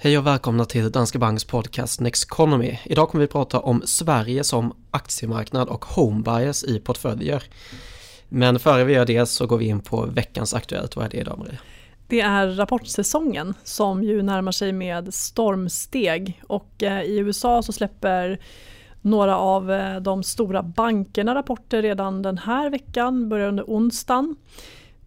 Hej och välkomna till Danske Banks podcast Next Economy. Idag kommer vi prata om Sverige som aktiemarknad och homebias i portföljer. Men före vi gör det så går vi in på veckans Aktuellt. Vad är det idag Marie? Det är rapportsäsongen som ju närmar sig med stormsteg och eh, i USA så släpper några av eh, de stora bankerna rapporter redan den här veckan, börjar under onsdagen.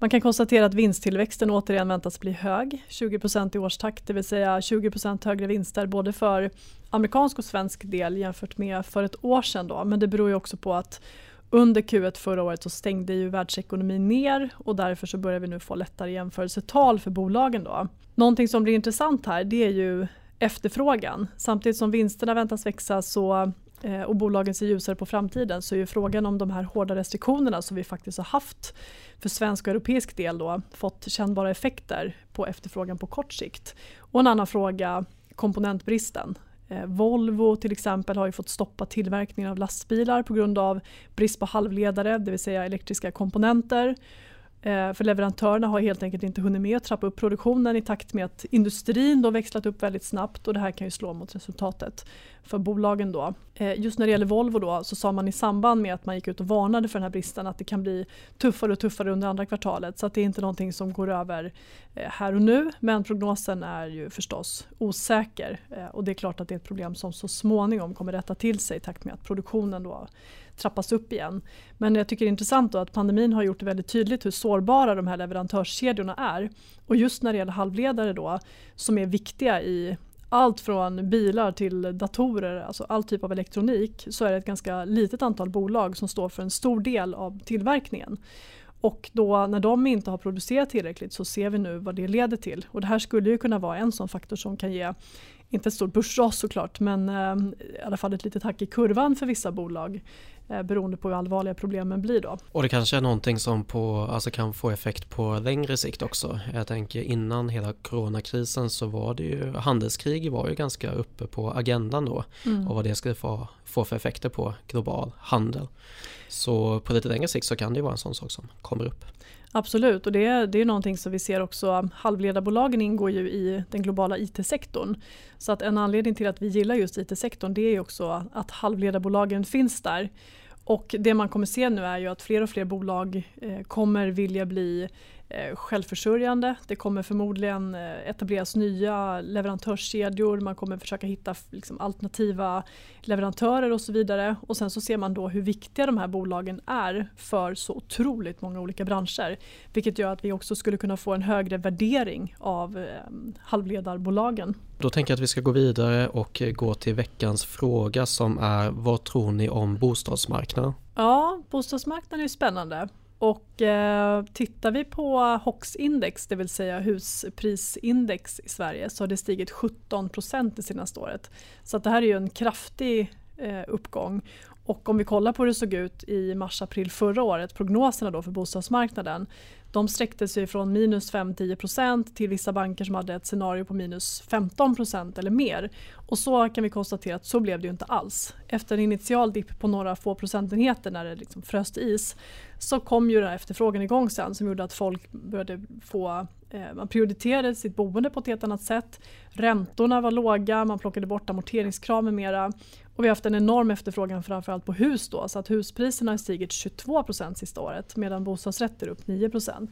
Man kan konstatera att vinsttillväxten återigen väntas bli hög, 20% i årstakt, det vill säga 20% högre vinster både för amerikansk och svensk del jämfört med för ett år sedan. Då. Men det beror ju också på att under Q1 förra året så stängde ju världsekonomin ner och därför så börjar vi nu få lättare jämförelsetal för bolagen. Då. Någonting som blir intressant här det är ju efterfrågan. Samtidigt som vinsterna väntas växa så Eh, och bolagen ser ljusare på framtiden så är ju frågan om de här hårda restriktionerna som vi faktiskt har haft för svensk och europeisk del då fått kännbara effekter på efterfrågan på kort sikt. Och en annan fråga, komponentbristen. Eh, Volvo till exempel har ju fått stoppa tillverkningen av lastbilar på grund av brist på halvledare, det vill säga elektriska komponenter. Eh, för leverantörerna har helt enkelt inte hunnit med att trappa upp produktionen i takt med att industrin då växlat upp väldigt snabbt och det här kan ju slå mot resultatet för bolagen. Då. Eh, just när det gäller Volvo då, så sa man i samband med att man gick ut och varnade för den här bristen att det kan bli tuffare och tuffare under andra kvartalet så att det är inte någonting som går över eh, här och nu men prognosen är ju förstås osäker eh, och det är klart att det är ett problem som så småningom kommer rätta till sig i takt med att produktionen då trappas upp igen. Men jag tycker det är intressant att pandemin har gjort det väldigt tydligt hur sårbara de här leverantörskedjorna är. Och just när det gäller halvledare då som är viktiga i allt från bilar till datorer, alltså all typ av elektronik, så är det ett ganska litet antal bolag som står för en stor del av tillverkningen. Och då när de inte har producerat tillräckligt så ser vi nu vad det leder till. Och det här skulle ju kunna vara en sån faktor som kan ge inte ett stort börsras såklart men eh, i alla fall ett litet hack i kurvan för vissa bolag beroende på hur allvarliga problemen blir då. Och det kanske är någonting som på, alltså kan få effekt på längre sikt också. Jag tänker innan hela coronakrisen så var det ju handelskrig var ju ganska uppe på agendan då mm. och vad det skulle få, få för effekter på global handel. Så på lite längre sikt så kan det vara en sån sak som kommer upp. Absolut och det, är, det är någonting som vi ser också. Halvledarbolagen ingår ju i den globala IT-sektorn. Så att en anledning till att vi gillar just IT-sektorn det är också att halvledarbolagen finns där. Och det man kommer se nu är ju att fler och fler bolag eh, kommer vilja bli självförsörjande. Det kommer förmodligen eh, etableras nya leverantörskedjor. Man kommer försöka hitta liksom alternativa leverantörer och så vidare. Och sen så ser man då hur viktiga de här bolagen är för så otroligt många olika branscher. Vilket gör att vi också skulle kunna få en högre värdering av eh, halvledarbolagen. Då tänker jag att vi ska gå vidare och gå till veckans fråga som är vad tror ni om bostadsmarknaden? Ja, bostadsmarknaden är spännande. Och eh, tittar vi på HOX-index, det vill säga husprisindex i Sverige, så har det stigit 17% det senaste året. Så att det här är ju en kraftig eh, uppgång. Och om vi kollar på hur det såg ut i mars-april förra året, prognoserna då för bostadsmarknaden, de sträckte sig från minus 5-10% till vissa banker som hade ett scenario på minus 15% eller mer. Och så kan vi konstatera att så blev det ju inte alls. Efter en initial dipp på några få procentenheter när det liksom fröst is så kom ju den här efterfrågan igång sen som gjorde att folk började få eh, man prioriterade sitt boende på ett helt annat sätt. Räntorna var låga, man plockade bort amorteringskrav med mera. Och vi har haft en enorm efterfrågan framförallt på hus då så att huspriserna har stigit 22 sista året medan bostadsrätter upp 9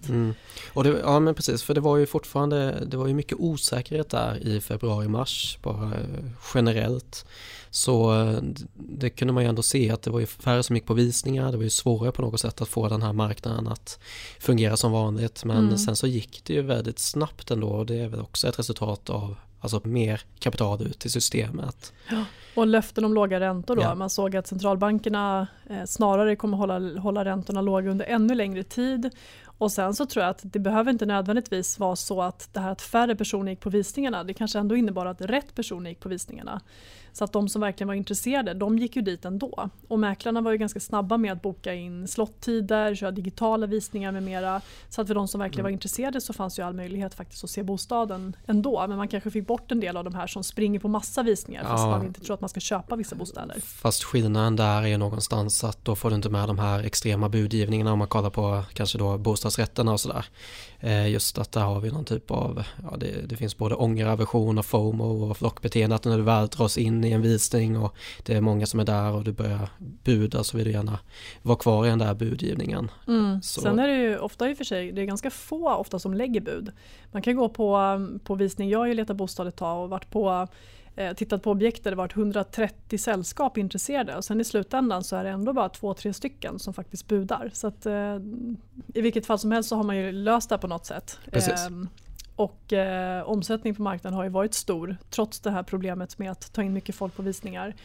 Mm. Och det, ja men precis för det var ju fortfarande det var ju mycket osäkerhet där i februari-mars bara eh, generellt. Så eh, det kunde man ju ändå se att det var ju färre som gick på visningar, det var ju svårare på något sätt att få den här marknaden att fungera som vanligt men mm. sen så gick det ju väldigt snabbt ändå och det är väl också ett resultat av alltså mer kapital ut i systemet. Ja. Och löften om låga räntor då. Ja. Man såg att centralbankerna eh, snarare kommer hålla, hålla räntorna låga under ännu längre tid. Och sen så tror jag att det behöver inte nödvändigtvis vara så att det här att färre personer gick på visningarna, det kanske ändå innebar att rätt personer gick på visningarna. Så att de som verkligen var intresserade, de gick ju dit ändå. Och mäklarna var ju ganska snabba med att boka in slottider, köra digitala visningar med mera. Så att för de som verkligen var mm. intresserade så fanns ju all möjlighet faktiskt att se bostaden ändå. Men man kanske fick bort en del av de här som springer på massa visningar fast Ja. man inte tror att man ska köpa vissa bostäder. Fast skillnaden där är någonstans att då får du inte med de här extrema budgivningarna om man kollar på kanske då bostadsrätterna och sådär. Eh, Just att där har vi någon typ av, ja det, det finns både ångeraversion och FOMO och flockbeteende att när du väl dras in i en visning och det är många som är där och du börjar buda så vill du gärna vara kvar i den där budgivningen. Mm. Så- Sen är det ju ofta i och för sig, det är ganska få ofta som lägger bud. Man kan gå på, på visning, jag har ju letat bostad ett tag och varit på eh, tittat på objekt där det varit 130 sällskap intresserade och sen i slutändan så är det ändå bara två, tre stycken som faktiskt budar. Så att, eh, I vilket fall som helst så har man ju löst det på något sätt. Precis. Eh, och eh, omsättningen på marknaden har ju varit stor trots det här problemet med att ta in mycket folk på visningar.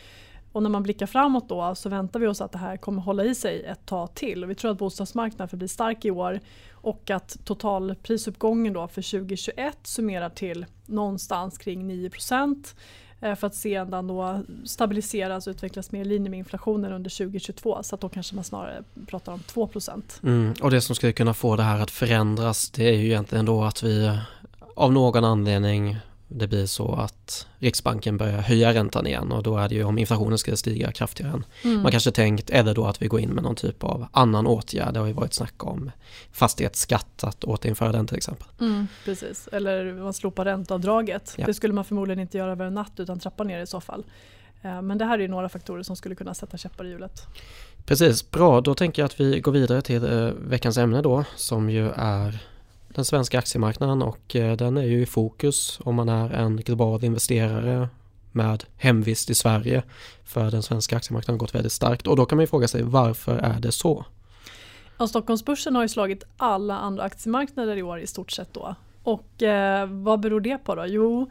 Och när man blickar framåt då så väntar vi oss att det här kommer hålla i sig ett tag till. Och vi tror att bostadsmarknaden förblir stark i år och att totalprisuppgången då för 2021 summerar till någonstans kring 9 eh, Eh, för att sedan då stabiliseras och utvecklas mer i linje med inflationen under 2022 så att då kanske man snarare pratar om 2 Mm, och det som skulle kunna få det här att förändras det är ju egentligen då att vi av någon anledning det blir så att Riksbanken börjar höja räntan igen och då är det ju om inflationen skulle stiga kraftigare än Mm. man kanske tänkt eller då att vi går in med någon typ av annan åtgärd. Det har ju varit snack om fastighetsskatt, att återinföra den till exempel. Mm, precis, eller man slopar ränteavdraget. Ja. Det skulle man förmodligen inte göra över en natt utan trappa ner i så fall. Eh, Men det här är ju några faktorer som skulle kunna sätta käppar i hjulet. Precis, bra. Då tänker jag att vi går vidare till eh, veckans ämne då som ju är den svenska aktiemarknaden och eh, den är ju i fokus om man är en global investerare med hemvist i Sverige för den svenska aktiemarknaden har gått väldigt starkt och då kan man ju fråga sig varför är det så? Ja, Stockholmsbörsen har ju slagit alla andra aktiemarknader i år i stort sett då. Och eh, vad beror det på då? Jo,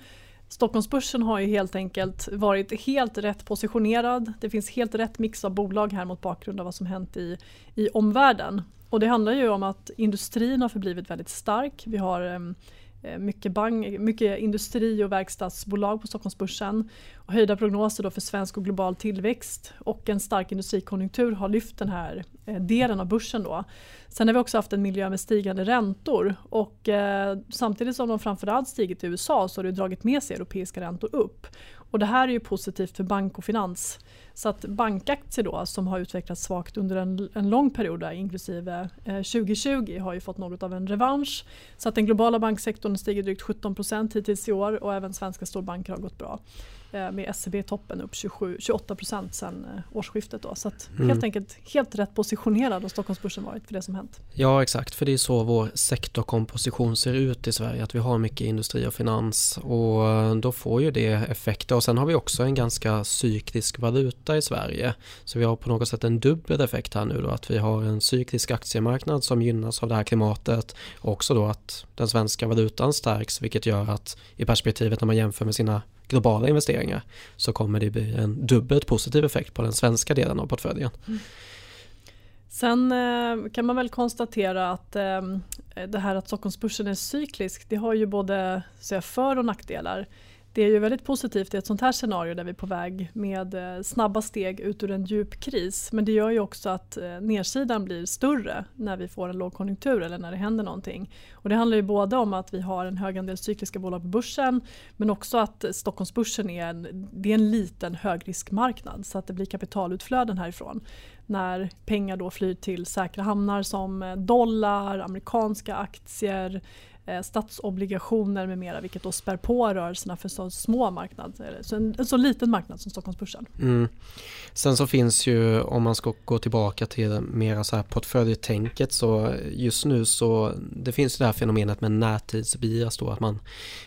Stockholmsbörsen har ju helt enkelt varit helt rätt positionerad. Det finns helt rätt mix av bolag här mot bakgrund av vad som hänt i, i omvärlden. Och det handlar ju om att industrin har förblivit väldigt stark. Vi har ehm, eh, mycket, bank, mycket industri och verkstadsbolag på Stockholmsbörsen. Och höjda prognoser då för svensk och global tillväxt och en stark industrikonjunktur har lyft den här eh, delen av börsen. Då. Sen har vi också haft en miljö med stigande räntor och eh, samtidigt som de framförallt stigit i USA så har det dragit med sig europeiska räntor upp. Och det här är ju positivt för bank och finans. Så att bankaktier då som har utvecklats svagt under en, en lång period där, inklusive eh, 2020 har ju fått något av en revansch. Så att den globala banksektorn stiger drygt 17% hittills i år och även svenska storbanker har gått bra. Eh, med SEB i toppen upp 27, 28% sedan eh, årsskiftet. Då. Så att Mm. helt enkelt helt rätt positionerad har Stockholmsbörsen varit för det som hänt. Ja exakt, för det är så vår sektorkomposition ser ut i Sverige, att vi har mycket industri och finans och då får ju det effekter och sen har vi också en ganska cyklisk valuta i Sverige. Så vi har på något sätt en dubbel effekt här nu då, att vi har en cyklisk aktiemarknad som gynnas av det här klimatet och också då att den svenska valutan stärks vilket gör att i perspektivet när man jämför med sina globala investeringar så kommer det bli en dubbelt positiv effekt på den svenska delen av portföljen. Mm. Sen eh, kan man väl konstatera att eh, det här att Stockholmsbörsen är cyklisk det har ju både för och nackdelar. Det är ju väldigt positivt i ett sånt här scenario där vi är på väg med eh, snabba steg ut ur en djup kris. Men det gör ju också att eh, nedsidan blir större när vi får en lågkonjunktur eller när det händer någonting. Och det handlar ju både om att vi har en hög andel cykliska bolag på börsen men också att Stockholmsbörsen är en, det är en liten högriskmarknad så att det blir kapitalutflöden härifrån när pengar då flyr till säkra hamnar som eh, dollar, amerikanska aktier, Eh, statsobligationer med mera vilket då spär på rörelserna för så små marknader, så en, en så liten marknad som Stockholmsbörsen. Mm. Sen så finns ju, om man ska gå tillbaka till mera så här portföljtänket så just nu så det finns det här fenomenet med närtidsbias då att man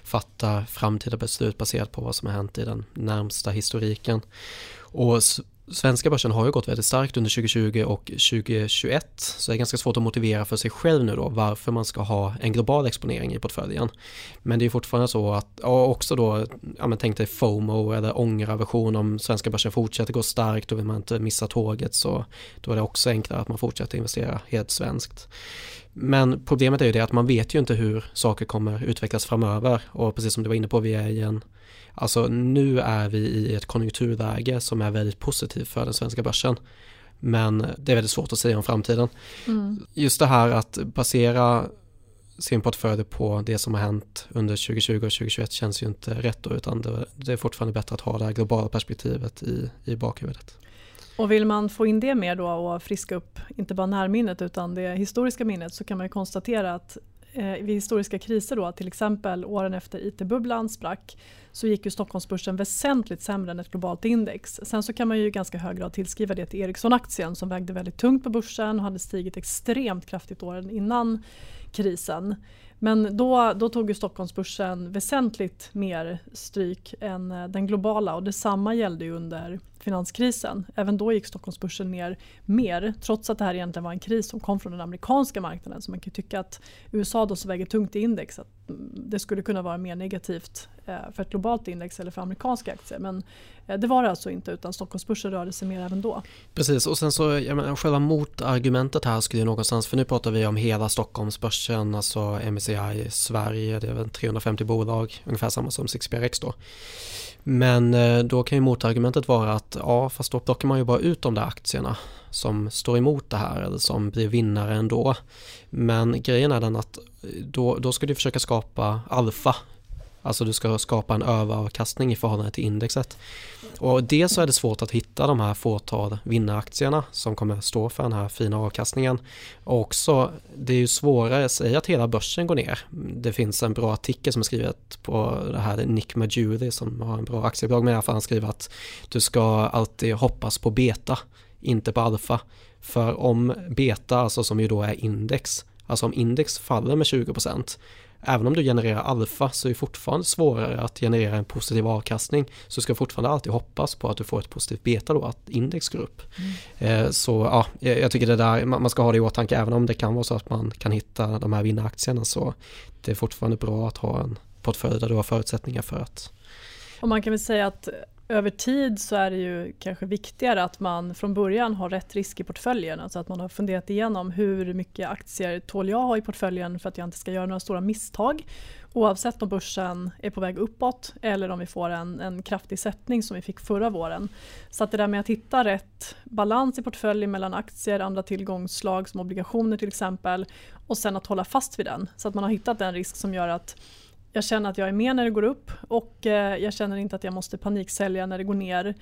fattar framtida beslut baserat på vad som har hänt i den närmsta historiken. Och Svenska börsen har ju gått väldigt starkt under 2020 och 2021 så det är ganska svårt att motivera för sig själv nu då varför man ska ha en global exponering i portföljen. Men det är fortfarande så att, och också då, ja men tänk dig FOMO eller ångraversion om svenska börsen fortsätter gå starkt och vill man inte missa tåget så då är det också enklare att man fortsätter investera helt svenskt. Men problemet är ju det att man vet ju inte hur saker kommer utvecklas framöver och precis som du var inne på, vi är i en Alltså nu är vi i ett konjunkturläge som är väldigt positivt för den svenska börsen. Men det är väldigt svårt att säga om framtiden. Mm. Just det här att basera sin portfölj på det som har hänt under 2020 och 2021 känns ju inte rätt då utan det, är fortfarande bättre att ha det här globala perspektivet i, i bakhuvudet. Och vill man få in det mer då och friska upp inte bara närminnet utan det historiska minnet så kan man konstatera att eh, vid historiska kriser då, till exempel åren efter IT-bubblan sprack så gick ju Stockholmsbörsen väsentligt sämre än ett globalt index. Sen så kan man ju i ganska hög grad tillskriva det till Ericsson-aktien som vägde väldigt tungt på börsen och hade stigit extremt kraftigt åren innan krisen. Men då, då tog ju Stockholmsbörsen väsentligt mer stryk än eh, den globala och detsamma gällde ju under finanskrisen. Även då gick Stockholmsbörsen ner mer trots att det här egentligen var en kris som kom från den amerikanska marknaden. Så man kan tycka att USA då så väger tungt i index det skulle kunna vara mer negativt eh, för ett globalt index eller för amerikanska aktier. Men eh, det var det alltså inte utan Stockholmsbörsen rörde sig mer även då. Precis och sen så jag menar, själva motargumentet här skulle ju någonstans, för nu pratar vi om hela Stockholmsbörsen, alltså MSCI Sverige, det är väl 350 bolag, ungefär samma som 6PRX då. Men eh, då kan ju motargumentet vara att ja, fast då plockar man ju bara ut de där aktierna som står emot det här eller som blir vinnare ändå. Men grejen är den att då, då ska du försöka skapa alfa Alltså du ska skapa en överavkastning i förhållande till indexet. Och dels så är det svårt att hitta de här fåtal vinnaraktierna som kommer stå för den här fina avkastningen. Och också, det är ju svårare, säg att hela börsen går ner. Det finns en bra artikel som är skrivet på det här Nick Majuli som har en bra aktiebolag med i alla fall han skriver att du ska alltid hoppas på beta, inte på alfa. För om beta, alltså som ju då är index, alltså om index faller med 20% även om du genererar alfa så är det fortfarande svårare att generera en positiv avkastning. Så du ska fortfarande alltid hoppas på att du får ett positivt beta då, att index går upp. Mm. Eh, så ja, jag tycker det där, man ska ha det i åtanke även om det kan vara så att man kan hitta de här vinnaraktierna så det är fortfarande bra att ha en portfölj där du har förutsättningar för att och man kan väl säga att över tid så är det ju kanske viktigare att man från början har rätt risk i portföljen. Alltså att man har funderat igenom hur mycket aktier tål jag ha i portföljen för att jag inte ska göra några stora misstag. Oavsett om börsen är på väg uppåt eller om vi får en, en kraftig sättning som vi fick förra våren. Så att det där med att hitta rätt balans i portföljen mellan aktier, andra tillgångsslag som obligationer till exempel och sen att hålla fast vid den. Så att man har hittat en risk som gör att jag känner att jag är med när det går upp och eh, jag känner inte att jag måste paniksälja när det går ner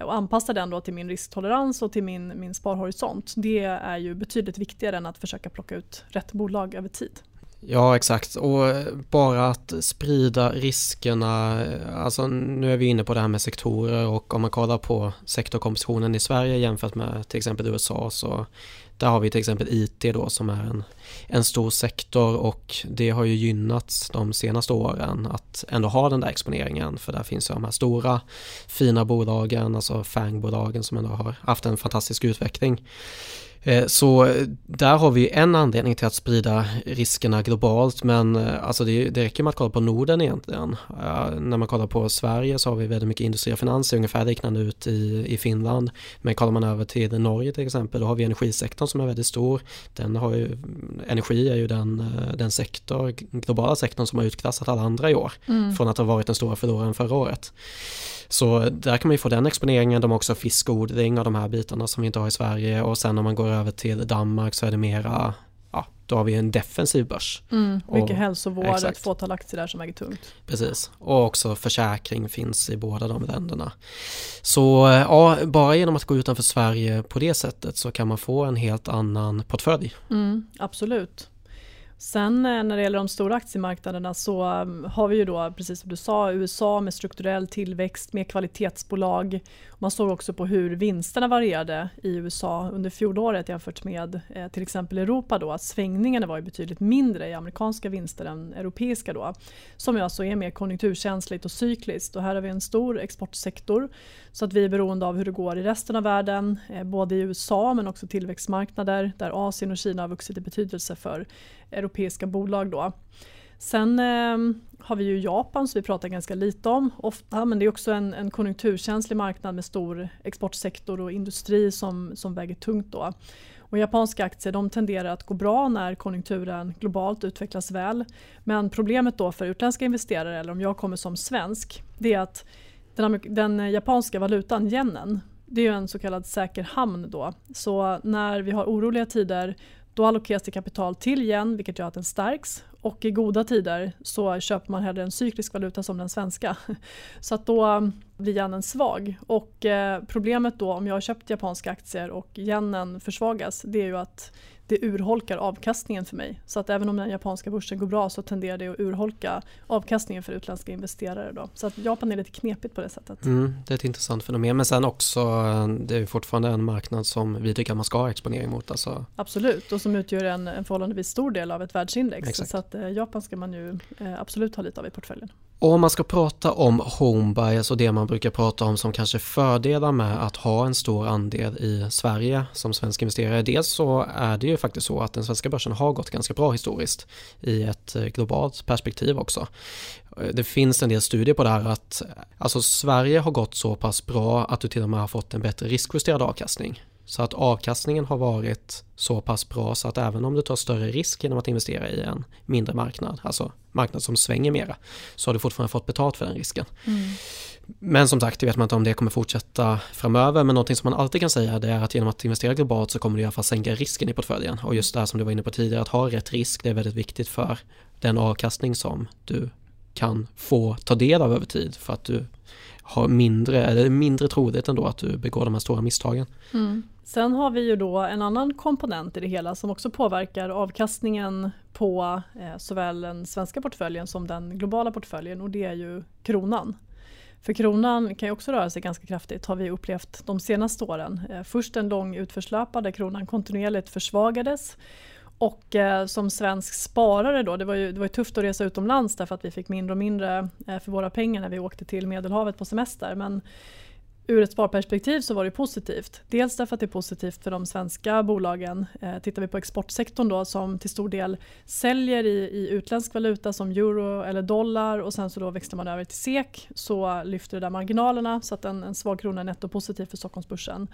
och anpassa den då till min risktolerans och till min, min sparhorisont. Det är ju betydligt viktigare än att försöka plocka ut rätt bolag över tid. Ja exakt och eh, bara att sprida riskerna, eh, alltså nu är vi inne på det här med sektorer och om man kollar på sektorkompositionen i Sverige jämfört med till exempel USA så där har vi till exempel IT då som är en, en stor sektor och det har ju gynnats de senaste åren att ändå ha den där exponeringen för där finns ju de här stora fina bolagen, alltså FANG-bolagen som ändå har haft en fantastisk utveckling. Eh, så eh, där har vi en anledning till att sprida riskerna globalt men eh, alltså det, det räcker med att kolla på Norden egentligen. När man kollar på Sverige så har vi väldigt mycket industri och finans, ser ungefär liknande ut i, i Finland. Men kollar man över till Norge till exempel då har vi energisektorn som är väldigt stor. Den har ju, energi är ju den, den sektor, globala sektorn som har utklassat alla andra i år mm. från att ha varit den stora förloraren förra året. Så där kan man ju få den exponeringen, de har också fiskodling och de här bitarna som vi inte har i Sverige och sen om man går över till Danmark så är det mera ja, då har vi en defensiv börs. Mm, mycket och, hälsovård, exakt. ett fåtal aktier där som väger tungt. Precis, och också försäkring finns i båda de länderna. Så ja, bara genom att gå utanför Sverige på det sättet så kan man få en helt annan portfölj. Mm, absolut. Sen eh, när det gäller de stora aktiemarknaderna så mm, har vi ju då, precis som du sa, USA med strukturell tillväxt, med kvalitetsbolag. Man såg också på hur vinsterna varierade i USA under fjolåret jämfört med eh, till exempel Europa då, att svängningarna var ju betydligt mindre i amerikanska vinster än europeiska då. Som ju alltså är mer konjunkturkänsligt och cykliskt och här har vi en stor exportsektor så att vi är beroende av hur det går i resten av världen, eh, både i USA men också tillväxtmarknader där Asien och Kina har vuxit i betydelse för europeiska bolag. Då. Sen eh, har vi ju Japan som vi pratar ganska lite om ofta men det är också en, en konjunkturkänslig marknad med stor exportsektor och industri som, som väger tungt. Då. Och japanska aktier de tenderar att gå bra när konjunkturen globalt utvecklas väl. Men problemet då för utländska investerare eller om jag kommer som svensk det är att den, den japanska valutan yenen det är en så kallad säker hamn då. Så när vi har oroliga tider då allokeras det kapital till yen vilket gör att den stärks och i goda tider så köper man hellre en cyklisk valuta som den svenska. Så att då um, blir yenen svag och eh, problemet då om jag har köpt japanska aktier och yenen försvagas det är ju att det urholkar avkastningen för mig. Så att även om den japanska börsen går bra så tenderar det att urholka avkastningen för utländska investerare. Då. Så att Japan är lite knepigt på det sättet. Mm, det är ett intressant fenomen. Men sen också, det är fortfarande en marknad som vi tycker att man ska ha exponering mot. Alltså. Absolut, och som utgör en, en förhållandevis stor del av ett världsindex. Exakt. Så att eh, Japan ska man ju eh, absolut ha lite av i portföljen. Och om man ska prata om home bias och det man brukar prata om som kanske fördelar med att ha en stor andel i Sverige som svensk investerare. Dels så är det ju faktiskt så att den svenska börsen har gått ganska bra historiskt i ett eh, globalt perspektiv också. Eh, det finns en del studier på det här att eh, alltså Sverige har gått så pass bra att du till och med har fått en bättre riskjusterad avkastning. Så att avkastningen har varit så pass bra så att även om du tar större risk genom att investera i en mindre marknad, alltså marknad som svänger mera, så har du fortfarande fått betalt för den risken. Mm. Men som sagt, det vet man inte om det kommer fortsätta framöver, men någonting som man alltid kan säga det är att genom att investera globalt så kommer du i alla fall sänka risken i portföljen. Och just det här som du var inne på tidigare, att ha rätt risk, det är väldigt viktigt för den avkastning som du kan få ta del av över tid för att du har mindre, eller mindre troligt ändå att du begår de här stora misstagen. Mm. Sen har vi ju då en annan komponent i det hela som också påverkar avkastningen på eh, såväl den svenska portföljen som den globala portföljen och det är ju kronan. För kronan kan ju också röra sig ganska kraftigt har vi upplevt de senaste åren. Eh, först en lång utförslöpa där kronan kontinuerligt försvagades och eh, som svensk sparare då, det var, ju, det var ju tufft att resa utomlands därför att vi fick mindre och mindre eh, för våra pengar när vi åkte till Medelhavet på semester. Men ur ett sparperspektiv så var det positivt. Dels därför att det är positivt för de svenska bolagen. Eh, tittar vi på exportsektorn då som till stor del säljer i, i utländsk valuta som euro eller dollar och sen så då växlar man över till SEK så lyfter det där marginalerna så att en, en svag krona är nettopositiv för Stockholmsbörsen.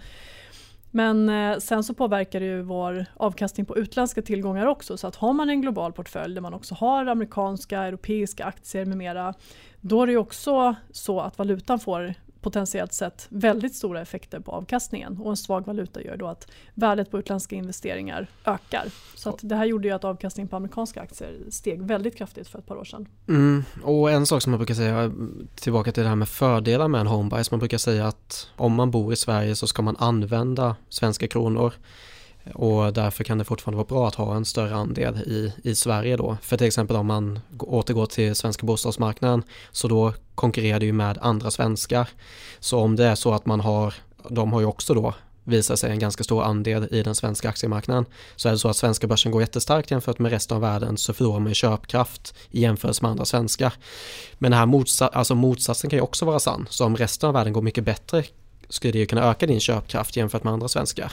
Men eh, sen så påverkar det ju vår avkastning på utländska tillgångar också. Så att har man en global portfölj där man också har amerikanska, europeiska aktier med mera. Då är det också så att valutan får potentiellt sett väldigt stora effekter på avkastningen och en svag valuta gör då att värdet på utländska investeringar ökar. Så att det här gjorde ju att avkastningen på amerikanska aktier steg väldigt kraftigt för ett par år sedan. Mm, och en sak som man brukar säga, tillbaka till det här med fördelar med en homebuy, man brukar säga att om man bor i Sverige så ska man använda svenska kronor och därför kan det fortfarande vara bra att ha en större andel i, i Sverige då. För till exempel om man återgår till svenska bostadsmarknaden så då konkurrerar det ju med andra svenskar. Så om det är så att man har, de har ju också då visat sig en ganska stor andel i den svenska aktiemarknaden. Så är det så att svenska börsen går jättestarkt jämfört med resten av världen så förlorar man köpkraft i jämförelse med andra svenskar. Men den här motsa alltså motsatsen kan ju också vara sann. Så om resten av världen går mycket bättre skulle det ju kunna öka din köpkraft jämfört med andra svenskar.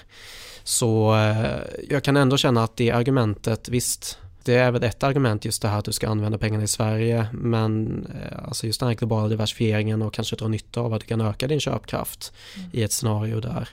Så eh, jag kan ändå känna att det argumentet, visst, det är väl ett argument just det här att du ska använda pengarna i Sverige men eh, alltså just den här globala diversifieringen och kanske dra nytta av att du kan öka din köpkraft mm. i ett scenario där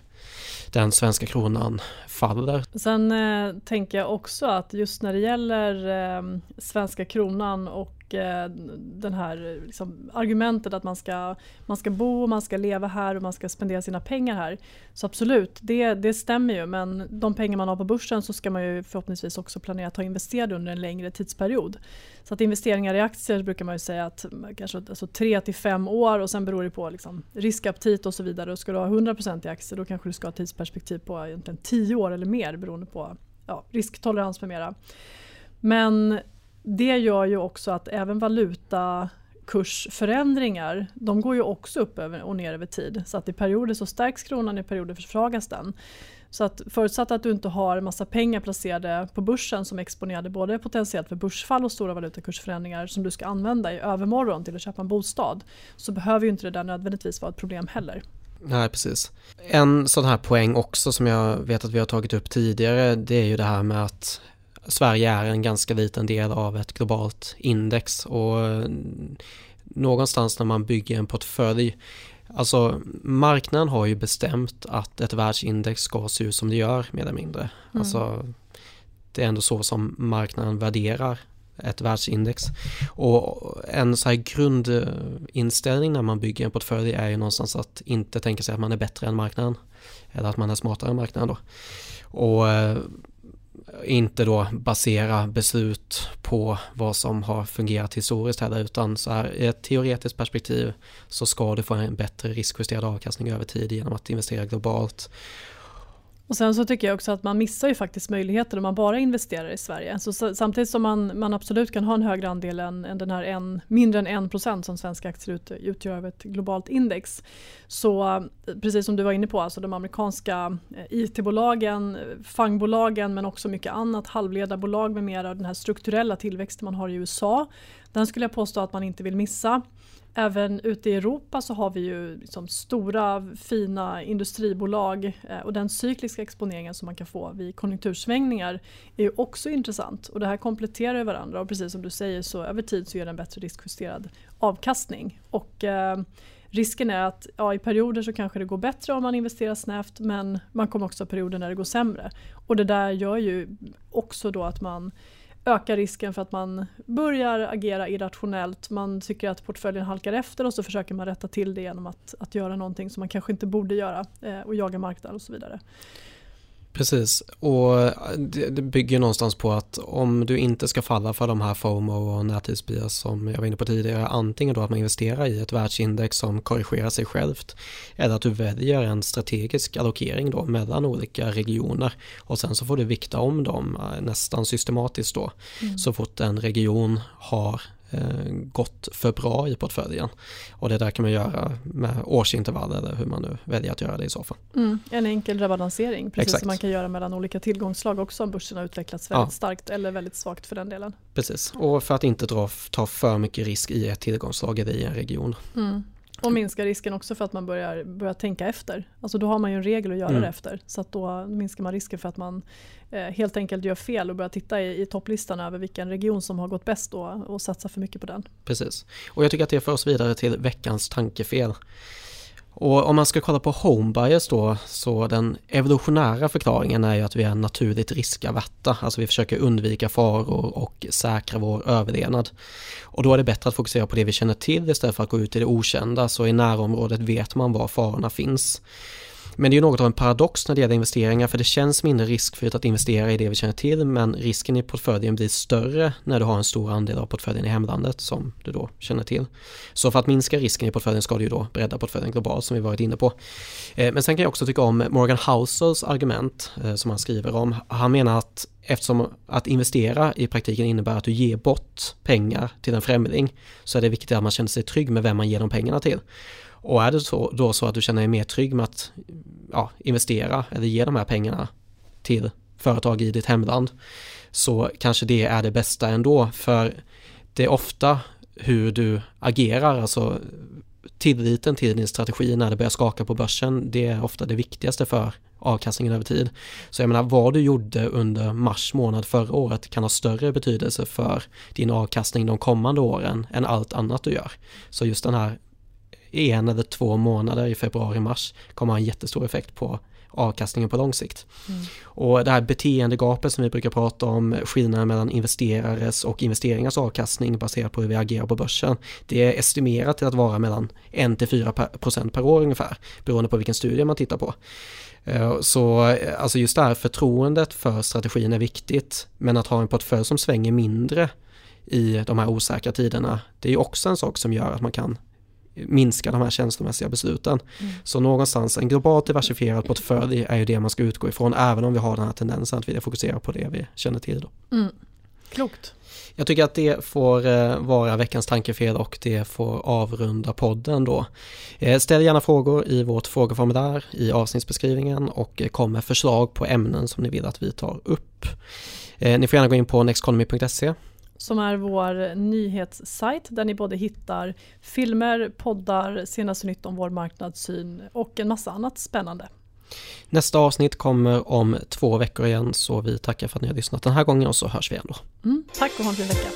den svenska kronan faller. Sen eh, tänker jag också att just när det gäller eh, svenska kronan och Eh, den här liksom, argumentet att man ska, man ska bo, man ska leva här och man ska spendera sina pengar här. Så absolut, det, det stämmer ju men de pengar man har på börsen så ska man ju förhoppningsvis också planera att ha investerat under en längre tidsperiod. Så att investeringar i aktier brukar man ju säga att kanske alltså 3 till 5 år och sen beror det på liksom riskaptit och så vidare. Och ska du ha 100% i aktier då kanske du ska ha perspektiv på egentligen 10 år eller mer beroende på ja, risktolerans med mera. Men det gör ju också att även valutakursförändringar de går ju också upp och ner över tid. Så att i perioder så stärks kronan, i perioder försvagas den. Så att förutsatt att du inte har en massa pengar placerade på börsen som är exponerade både potentiellt för börsfall och stora valutakursförändringar som du ska använda i övermorgon till att köpa en bostad så behöver ju inte det där nödvändigtvis vara ett problem heller. Nej, precis. En sån här poäng också som jag vet att vi har tagit upp tidigare det är ju det här med att Sverige är en ganska liten del av ett globalt index och någonstans när man bygger en portfölj Alltså marknaden har ju bestämt att ett världsindex ska se ut som det gör mer eller mindre. Mm. Alltså, det är ändå så som marknaden värderar ett världsindex. Och en så här grundinställning när man bygger en portfölj är ju någonstans att inte tänka sig att man är bättre än marknaden. Eller att man är smartare än marknaden då. Och eh, inte då basera beslut på vad som har fungerat historiskt heller utan så här i ett teoretiskt perspektiv så ska du få en bättre riskjusterad avkastning över tid genom att investera globalt och sen så tycker jag också att man missar ju faktiskt möjligheter om man bara investerar i Sverige. Så, samtidigt som man, man absolut kan ha en högre andel än, än den här en, mindre än 1% som svenska aktier ut, utgör av ett globalt index. Så precis som du var inne på, alltså de amerikanska eh, IT-bolagen, fangbolagen men också mycket annat, halvledarbolag med mera, den här strukturella tillväxten man har i USA. Den skulle jag påstå att man inte vill missa. Även ute i Europa så har vi ju liksom stora fina industribolag eh, och den cykliska exponeringen som man kan få vid konjunktursvängningar är ju också intressant och det här kompletterar varandra och precis som du säger så över tid så ger det en bättre riskjusterad avkastning. Och, eh, risken är att ja, i perioder så kanske det går bättre om man investerar snävt men man kommer också ha perioder när det går sämre. Och det där gör ju också då att man ökar risken för att man börjar agera irrationellt. Man tycker att portföljen halkar efter och så försöker man rätta till det genom att, att göra någonting som man kanske inte borde göra eh, och jaga marknaden och så vidare. Precis, och det bygger någonstans på att om du inte ska falla för de här FOMO och närtidsbias som jag var inne på tidigare, antingen då att man investerar i ett världsindex som korrigerar sig självt eller att du väljer en strategisk allokering då mellan olika regioner och sen så får du vikta om dem eh, nästan systematiskt då mm. så fort en region har Gått för bra i portföljen. Och det där kan man göra med årsintervall eller hur man nu väljer att göra det i så fall. Mm, en enkel rebalansering, precis Exakt. som man kan göra mellan olika tillgångsslag också om börsen har utvecklats väldigt ja. starkt eller väldigt svagt för den delen. Precis, och för att inte dra, ta för mycket risk i ett tillgångsslag eller i en region. Mm. Och minska risken också för att man börjar, börjar tänka efter. Alltså då har man ju en regel att göra mm. det efter. Så att då minskar man risken för att man eh, helt enkelt gör fel och börjar titta i, i topplistan över vilken region som har gått bäst då och satsa för mycket på den. Precis. Och jag tycker att det för oss vidare till veckans tankefel. Och om man ska kolla på home bias då, så den evolutionära förklaringen är ju att vi är naturligt riskaverta, alltså vi försöker undvika faror och säkra vår överlevnad. Och då är det bättre att fokusera på det vi känner till istället för att gå ut i det okända, så i närområdet vet man var farorna finns. Men det är ju något av en paradox när det gäller investeringar för det känns mindre riskfritt att investera i det vi känner till men risken i portföljen blir större när du har en stor andel av portföljen i hemlandet som du då känner till. Så för att minska risken i portföljen ska du ju då bredda portföljen globalt som vi varit inne på. Eh, men sen kan jag också tycka om Morgan Housels argument eh, som han skriver om. Han menar att eftersom att investera i praktiken innebär att du ger bort pengar till en främling så är det viktigt att man känner sig trygg med vem man ger de pengarna till. Och är det så, då så att du känner dig mer trygg med att ja, investera eller ge de här pengarna till företag i ditt hemland så kanske det är det bästa ändå för det är ofta hur du agerar, alltså tilliten till din strategi när det börjar skaka på börsen, det är ofta det viktigaste för avkastningen över tid. Så jag menar vad du gjorde under mars månad förra året kan ha större betydelse för din avkastning de kommande åren än allt annat du gör. Så just den här en eller två månader i februari-mars kommer ha en jättestor effekt på avkastningen på lång sikt. Mm. Och det här beteendegapet som vi brukar prata om, skillnaden mellan investerares och investeringars avkastning baserat på hur vi agerar på börsen, det är estimerat till att vara mellan 1-4% procent per år ungefär, beroende på vilken studie man tittar på. Eh, så alltså just det här förtroendet för strategin är viktigt, men att ha en portfölj som svänger mindre i de här osäkra tiderna, det är också en sak som gör att man kan minska de här känslomässiga besluten. Mm. Så någonstans en globalt diversifierad portfölj är ju det man ska utgå ifrån även om vi har den här tendensen att vilja fokusera på det vi känner till. Då. Mm. Klokt. Jag tycker att det får eh, vara veckans tankefel och det får avrunda podden då. Eh, ställ gärna frågor i vårt frågeformulär i avsnittsbeskrivningen och kom med förslag på ämnen som ni vill att vi tar upp. Eh, ni får gärna gå in på nexteconomy.se som är vår nyhetssajt där ni både hittar filmer, poddar, senaste nytt om vår marknadssyn och en massa annat spännande. Nästa avsnitt kommer om två veckor igen så vi tackar för att ni har lyssnat den här gången och så hörs vi igen då. Mm, tack och ha en fin vecka.